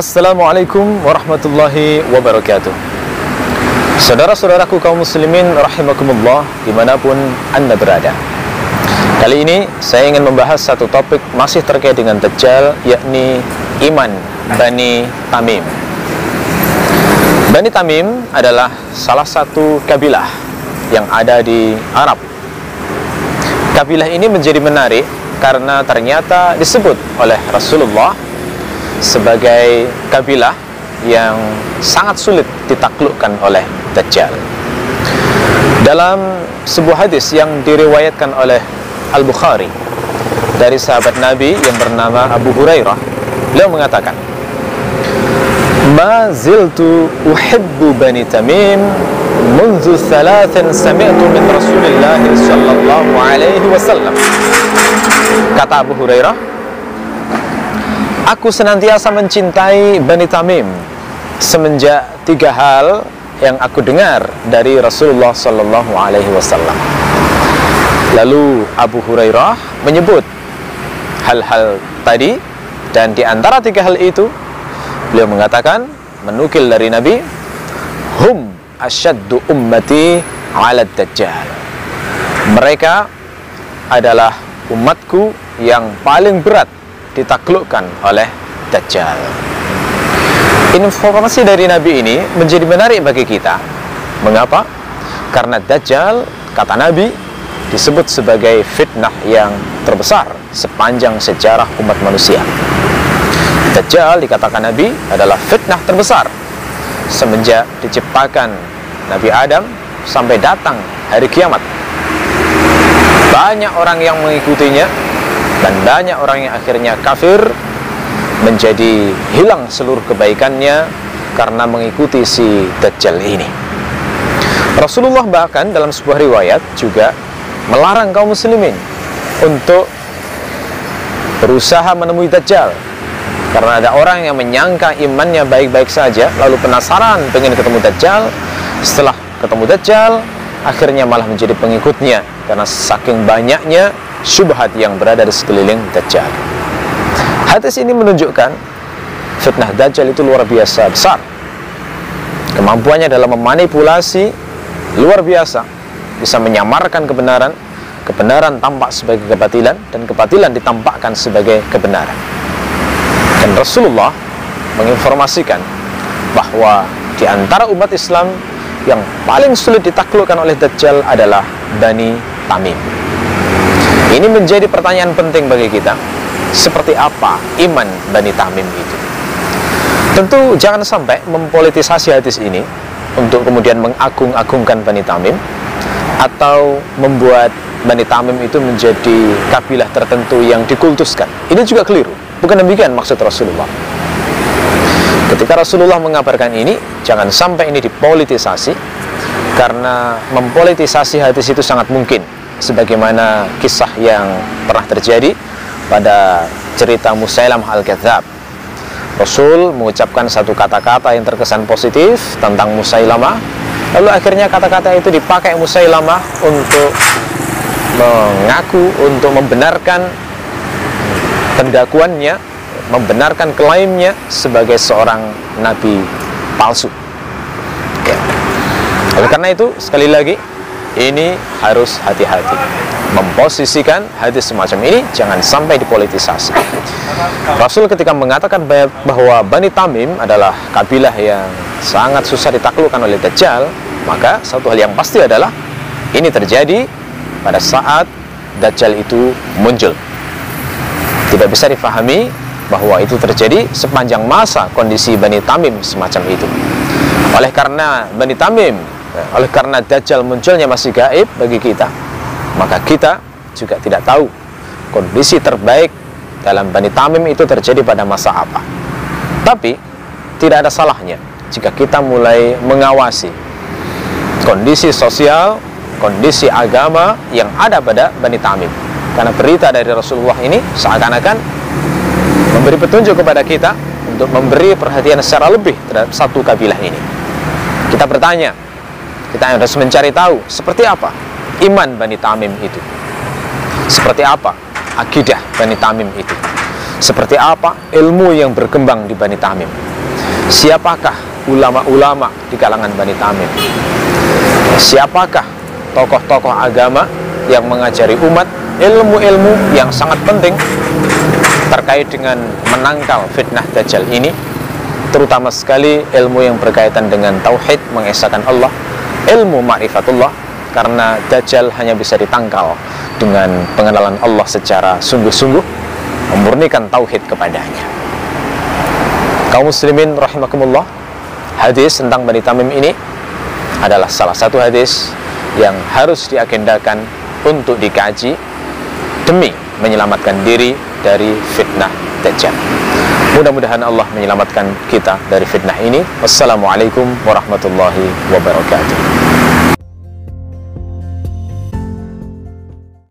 Assalamualaikum warahmatullahi wabarakatuh. Saudara-saudaraku kaum muslimin rahimakumullah di mana pun anda berada. Kali ini saya ingin membahas satu topik masih terkait dengan Dajjal yakni iman Bani Tamim. Bani Tamim adalah salah satu kabilah yang ada di Arab. Kabilah ini menjadi menarik karena ternyata disebut oleh Rasulullah sebagai kabilah yang sangat sulit ditaklukkan oleh Dajjal. Dalam sebuah hadis yang diriwayatkan oleh Al-Bukhari dari sahabat Nabi yang bernama Abu Hurairah, beliau mengatakan, "Ma ziltu uhibbu Bani Tamim منذ ثلاث سمعت من رسول الله صلى الله عليه وسلم." Kata Abu Hurairah, Aku senantiasa mencintai Bani Tamim semenjak tiga hal yang aku dengar dari Rasulullah Sallallahu Alaihi Wasallam. Lalu Abu Hurairah menyebut hal-hal tadi dan di antara tiga hal itu beliau mengatakan menukil dari Nabi hum asyaddu ummati ala dajjal mereka adalah umatku yang paling berat ditaklukkan oleh Dajjal. Informasi dari Nabi ini menjadi menarik bagi kita. Mengapa? Karena Dajjal, kata Nabi, disebut sebagai fitnah yang terbesar sepanjang sejarah umat manusia. Dajjal dikatakan Nabi adalah fitnah terbesar semenjak diciptakan Nabi Adam sampai datang hari kiamat. Banyak orang yang mengikutinya dan banyak orang yang akhirnya kafir menjadi hilang seluruh kebaikannya karena mengikuti si Dajjal ini. Rasulullah bahkan dalam sebuah riwayat juga melarang kaum muslimin untuk berusaha menemui Dajjal. Karena ada orang yang menyangka imannya baik-baik saja lalu penasaran pengen ketemu Dajjal. Setelah ketemu Dajjal akhirnya malah menjadi pengikutnya. Karena saking banyaknya syubhat yang berada di sekeliling Dajjal. Hadis ini menunjukkan fitnah Dajjal itu luar biasa besar. Kemampuannya dalam memanipulasi luar biasa, bisa menyamarkan kebenaran, kebenaran tampak sebagai kebatilan dan kebatilan ditampakkan sebagai kebenaran. Dan Rasulullah menginformasikan bahwa di antara umat Islam yang paling sulit ditaklukkan oleh Dajjal adalah Bani Tamim. Ini menjadi pertanyaan penting bagi kita. Seperti apa iman Bani Tamim itu? Tentu jangan sampai mempolitisasi hadis ini untuk kemudian mengagung-agungkan Bani Tamim atau membuat Bani Tamim itu menjadi kabilah tertentu yang dikultuskan. Ini juga keliru. Bukan demikian maksud Rasulullah. Ketika Rasulullah mengabarkan ini, jangan sampai ini dipolitisasi karena mempolitisasi hadis itu sangat mungkin sebagaimana kisah yang pernah terjadi pada cerita Musailam Al-Kadzab. Rasul mengucapkan satu kata-kata yang terkesan positif tentang Musailamah, lalu akhirnya kata-kata itu dipakai Musailamah untuk mengaku untuk membenarkan pendakuannya, membenarkan klaimnya sebagai seorang nabi palsu. Oleh karena itu, sekali lagi ini harus hati-hati. Memposisikan hadis semacam ini jangan sampai dipolitisasi. Rasul ketika mengatakan bahwa Bani Tamim adalah kabilah yang sangat susah ditaklukkan oleh Dajjal maka satu hal yang pasti adalah ini terjadi pada saat Dajjal itu muncul. Tidak bisa difahami bahwa itu terjadi sepanjang masa kondisi Bani Tamim semacam itu. Oleh karena Bani Tamim oleh karena Dajjal munculnya masih gaib bagi kita, maka kita juga tidak tahu kondisi terbaik dalam Bani Tamim itu terjadi pada masa apa. Tapi tidak ada salahnya jika kita mulai mengawasi kondisi sosial, kondisi agama yang ada pada Bani Tamim. Karena berita dari Rasulullah ini seakan-akan memberi petunjuk kepada kita untuk memberi perhatian secara lebih terhadap satu kabilah ini. Kita bertanya, kita harus mencari tahu seperti apa iman Bani Tamim itu. Seperti apa akidah Bani Tamim itu. Seperti apa ilmu yang berkembang di Bani Tamim? Siapakah ulama-ulama di kalangan Bani Tamim? Siapakah tokoh-tokoh agama yang mengajari umat ilmu-ilmu yang sangat penting terkait dengan menangkal fitnah Dajjal ini terutama sekali ilmu yang berkaitan dengan tauhid mengesahkan Allah ilmu ma'rifatullah karena Dajjal hanya bisa ditangkal dengan pengenalan Allah secara sungguh-sungguh memurnikan tauhid kepadanya kaum muslimin rahimakumullah hadis tentang Bani Tamim ini adalah salah satu hadis yang harus diagendakan untuk dikaji demi menyelamatkan diri dari fitnah Dajjal. Mudah-mudahan Allah menyelamatkan kita dari fitnah ini. Wassalamualaikum warahmatullahi wabarakatuh.